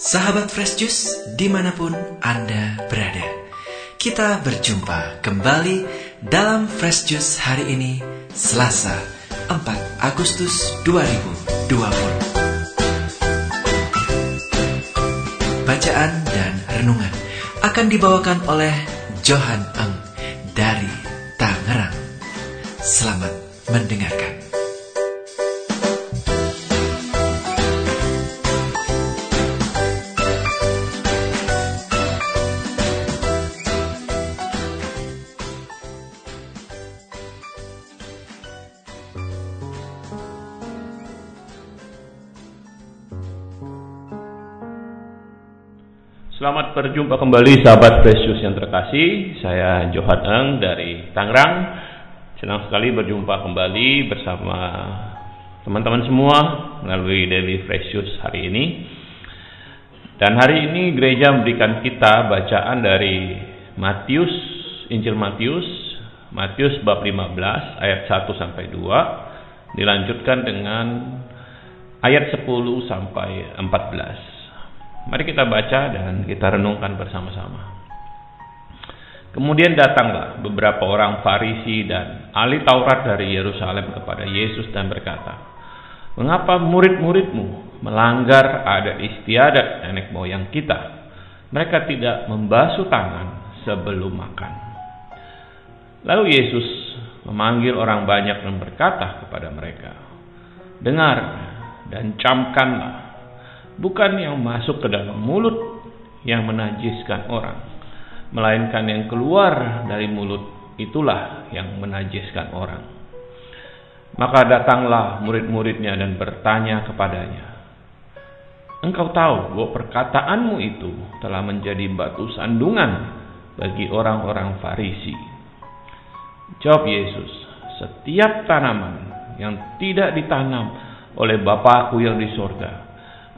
Sahabat Fresh Juice di mana pun Anda berada. Kita berjumpa kembali dalam Fresh Juice hari ini Selasa 4 Agustus 2020 Bacaan dan renungan akan dibawakan oleh Johan Eng dari Tangerang. Selamat mendengarkan Selamat berjumpa kembali sahabat Precious yang terkasih. Saya Johan Eng dari Tangerang. Senang sekali berjumpa kembali bersama teman-teman semua melalui Daily Precious hari ini. Dan hari ini gereja memberikan kita bacaan dari Matius, Injil Matius, Matius bab 15 ayat 1 sampai 2 dilanjutkan dengan ayat 10 sampai 14. Mari kita baca dan kita renungkan bersama-sama. Kemudian datanglah beberapa orang Farisi dan ahli Taurat dari Yerusalem kepada Yesus dan berkata, "Mengapa murid-muridmu melanggar adat istiadat nenek moyang kita? Mereka tidak membasuh tangan sebelum makan." Lalu Yesus memanggil orang banyak dan berkata kepada mereka, "Dengar dan camkanlah bukan yang masuk ke dalam mulut yang menajiskan orang, melainkan yang keluar dari mulut itulah yang menajiskan orang. Maka datanglah murid-muridnya dan bertanya kepadanya, Engkau tahu bahwa perkataanmu itu telah menjadi batu sandungan bagi orang-orang Farisi. Jawab Yesus, setiap tanaman yang tidak ditanam oleh Bapakku yang di sorga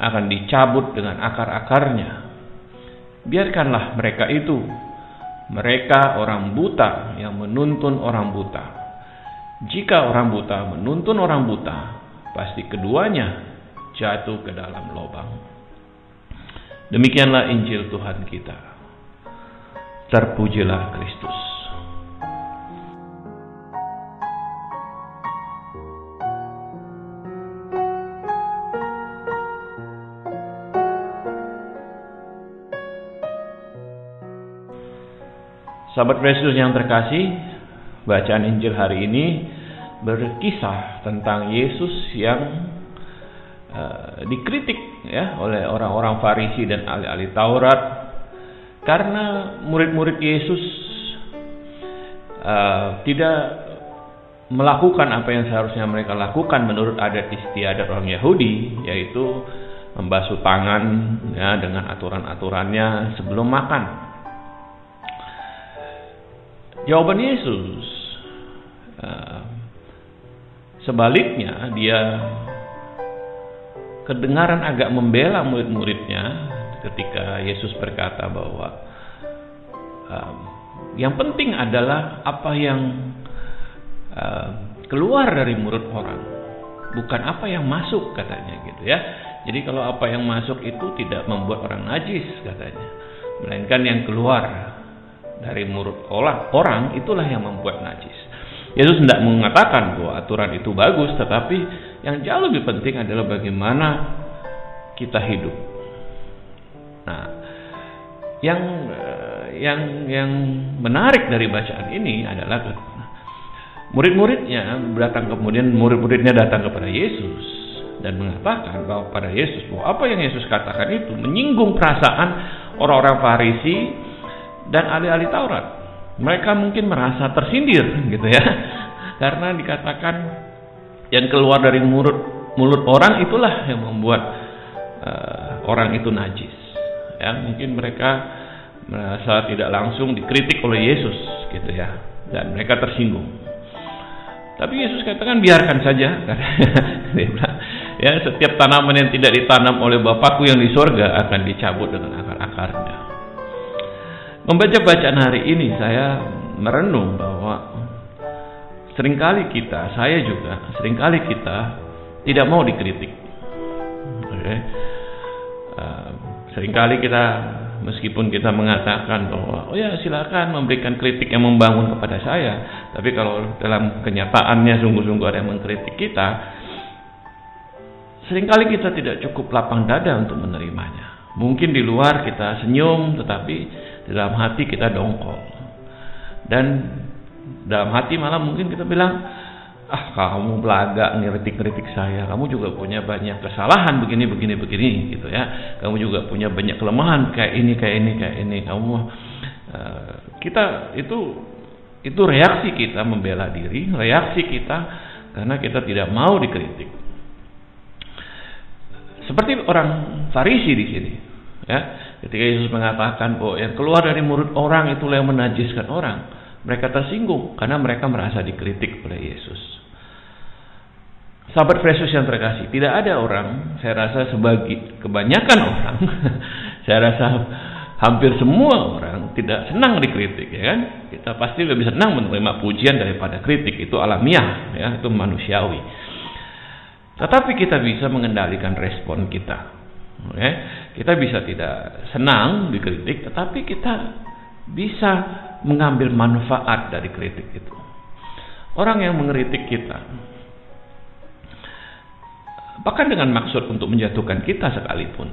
akan dicabut dengan akar-akarnya. Biarkanlah mereka itu, mereka orang buta yang menuntun orang buta. Jika orang buta menuntun orang buta, pasti keduanya jatuh ke dalam lubang. Demikianlah Injil Tuhan kita. Terpujilah Kristus. Sahabat Kristus yang terkasih, bacaan Injil hari ini berkisah tentang Yesus yang uh, dikritik ya oleh orang-orang Farisi dan ahli-ahli Taurat. Karena murid-murid Yesus uh, tidak melakukan apa yang seharusnya mereka lakukan menurut adat istiadat orang Yahudi yaitu membasuh tangan ya dengan aturan-aturannya sebelum makan Jawaban Yesus. Uh, sebaliknya dia kedengaran agak membela murid-muridnya ketika Yesus berkata bahwa uh, yang penting adalah apa yang uh, keluar dari mulut orang, bukan apa yang masuk katanya gitu ya. Jadi kalau apa yang masuk itu tidak membuat orang najis katanya, melainkan yang keluar dari mulut orang, orang itulah yang membuat najis. Yesus tidak mengatakan bahwa aturan itu bagus, tetapi yang jauh lebih penting adalah bagaimana kita hidup. Nah, yang eh, yang yang menarik dari bacaan ini adalah murid-muridnya datang kemudian murid-muridnya datang kepada Yesus dan mengatakan bahwa pada Yesus bahwa apa yang Yesus katakan itu menyinggung perasaan orang-orang Farisi dan ahli-ahli Taurat. Mereka mungkin merasa tersindir gitu ya. Karena dikatakan yang keluar dari mulut mulut orang itulah yang membuat uh, orang itu najis. Ya, mungkin mereka merasa tidak langsung dikritik oleh Yesus gitu ya dan mereka tersinggung. Tapi Yesus katakan biarkan saja. ya setiap tanaman yang tidak ditanam oleh Bapakku yang di sorga akan dicabut dengan akar-akarnya. Membaca bacaan hari ini saya merenung bahwa sering kali kita, saya juga, sering kali kita tidak mau dikritik. Okay. Uh, sering kali kita meskipun kita mengatakan bahwa oh ya silakan memberikan kritik yang membangun kepada saya, tapi kalau dalam kenyataannya sungguh-sungguh ada yang mengkritik kita, sering kali kita tidak cukup lapang dada untuk menerimanya. Mungkin di luar kita senyum, tetapi dalam hati kita dongkol. Dan dalam hati malah mungkin kita bilang, ah kamu belaga ngeritik-ngeritik saya. Kamu juga punya banyak kesalahan begini begini begini gitu ya. Kamu juga punya banyak kelemahan kayak ini kayak ini kayak ini. Kamu uh, kita itu itu reaksi kita membela diri reaksi kita karena kita tidak mau dikritik. Seperti orang Farisi di sini ya ketika Yesus mengatakan bahwa yang keluar dari mulut orang itulah yang menajiskan orang mereka tersinggung karena mereka merasa dikritik oleh Yesus Sahabat Yesus yang terkasih, tidak ada orang, saya rasa sebagai kebanyakan orang, saya rasa hampir semua orang tidak senang dikritik, ya kan? Kita pasti lebih senang menerima pujian daripada kritik, itu alamiah, ya, itu manusiawi. Tetapi kita bisa mengendalikan respon kita. Ya. Kita bisa tidak senang dikritik, tetapi kita bisa mengambil manfaat dari kritik itu. Orang yang mengkritik kita, bahkan dengan maksud untuk menjatuhkan kita sekalipun.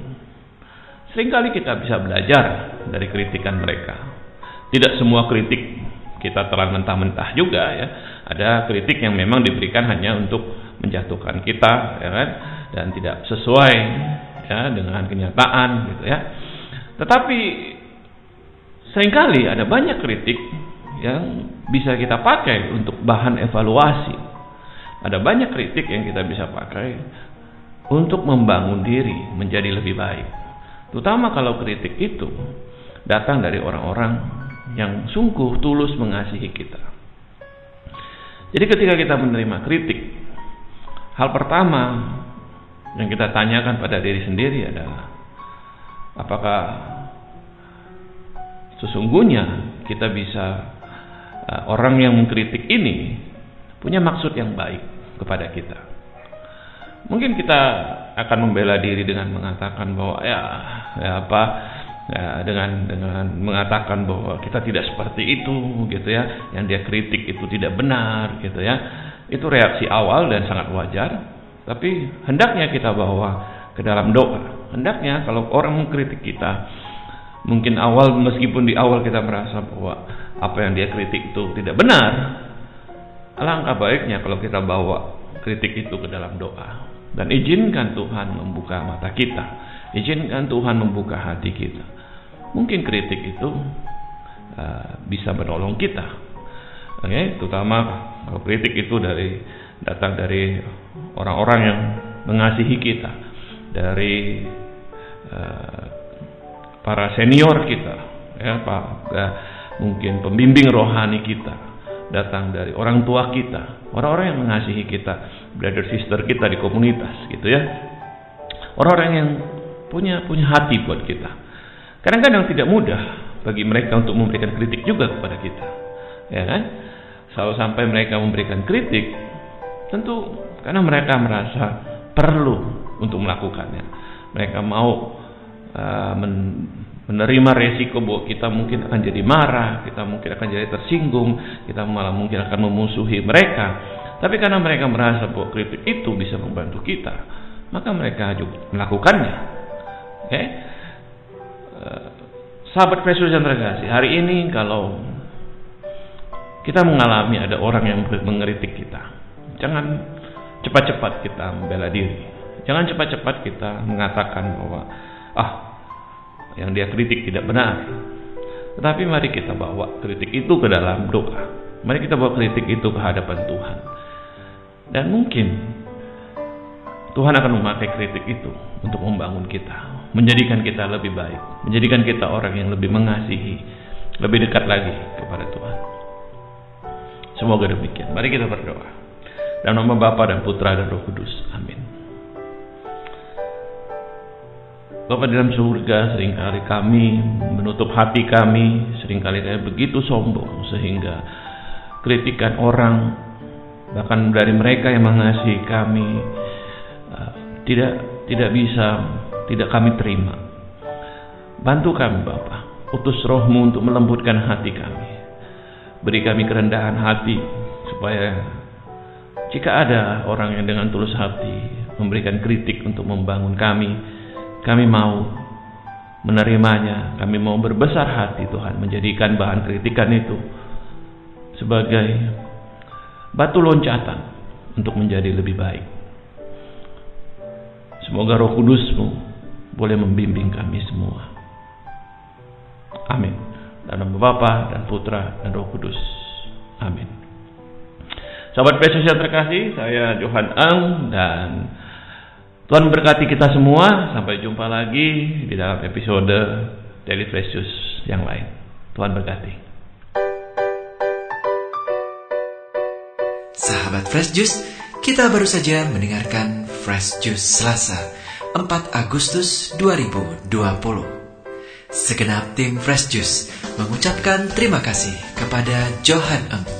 Seringkali kita bisa belajar dari kritikan mereka. Tidak semua kritik kita telan mentah-mentah juga ya. Ada kritik yang memang diberikan hanya untuk menjatuhkan kita ya kan dan tidak sesuai ya dengan kenyataan gitu ya. Tetapi sering kali ada banyak kritik yang bisa kita pakai untuk bahan evaluasi. Ada banyak kritik yang kita bisa pakai untuk membangun diri menjadi lebih baik. Terutama kalau kritik itu datang dari orang-orang yang sungguh tulus mengasihi kita. Jadi ketika kita menerima kritik, hal pertama yang kita tanyakan pada diri sendiri adalah apakah sesungguhnya kita bisa uh, orang yang mengkritik ini punya maksud yang baik kepada kita. Mungkin kita akan membela diri dengan mengatakan bahwa ya, ya apa ya, dengan dengan mengatakan bahwa kita tidak seperti itu gitu ya, yang dia kritik itu tidak benar gitu ya. Itu reaksi awal dan sangat wajar, tapi hendaknya kita bawa ke dalam doa. Hendaknya kalau orang mengkritik kita, mungkin awal meskipun di awal kita merasa bahwa apa yang dia kritik itu tidak benar, alangkah baiknya kalau kita bawa kritik itu ke dalam doa dan izinkan Tuhan membuka mata kita izinkan Tuhan membuka hati kita mungkin kritik itu uh, bisa menolong kita oke okay? terutama kalau kritik itu dari datang dari orang-orang yang mengasihi kita dari uh, para senior kita ya pak uh, mungkin pembimbing rohani kita datang dari orang tua kita, orang-orang yang mengasihi kita, brother sister kita di komunitas gitu ya. Orang-orang yang punya punya hati buat kita. Kadang-kadang tidak mudah bagi mereka untuk memberikan kritik juga kepada kita. Ya kan? Kalau sampai mereka memberikan kritik, tentu karena mereka merasa perlu untuk melakukannya. Mereka mau uh, men menerima resiko bahwa kita mungkin akan jadi marah, kita mungkin akan jadi tersinggung, kita malah mungkin akan memusuhi mereka. Tapi karena mereka merasa bahwa kritik itu bisa membantu kita, maka mereka juga melakukannya. Oke? Okay? Eh, sahabat Yesus yang terkasih, hari ini kalau kita mengalami ada orang yang mengkritik kita, jangan cepat-cepat kita membela diri. Jangan cepat-cepat kita mengatakan bahwa ah yang dia kritik tidak benar. Tetapi mari kita bawa kritik itu ke dalam doa. Mari kita bawa kritik itu ke hadapan Tuhan. Dan mungkin Tuhan akan memakai kritik itu untuk membangun kita, menjadikan kita lebih baik, menjadikan kita orang yang lebih mengasihi, lebih dekat lagi kepada Tuhan. Semoga demikian. Mari kita berdoa. Dalam nama Bapa dan Putra dan Roh Kudus. Amin. Bapak dalam surga sering kali kami menutup hati kami sering kali kami begitu sombong sehingga kritikan orang bahkan dari mereka yang mengasihi kami uh, tidak tidak bisa tidak kami terima Bantu kami Bapa, utus rohmu untuk melembutkan hati kami. Beri kami kerendahan hati supaya jika ada orang yang dengan tulus hati memberikan kritik untuk membangun kami, kami mau menerimanya. Kami mau berbesar hati Tuhan menjadikan bahan kritikan itu sebagai batu loncatan untuk menjadi lebih baik. Semoga roh kudusmu boleh membimbing kami semua. Amin. Dalam Bapa dan Putra dan Roh Kudus. Amin. Sahabat Yesus yang terkasih, saya Johan Eng dan Tuhan berkati kita semua. Sampai jumpa lagi di dalam episode Daily Precious yang lain. Tuhan berkati. Sahabat Fresh Juice, kita baru saja mendengarkan Fresh Juice Selasa 4 Agustus 2020. Segenap tim Fresh Juice mengucapkan terima kasih kepada Johan Eng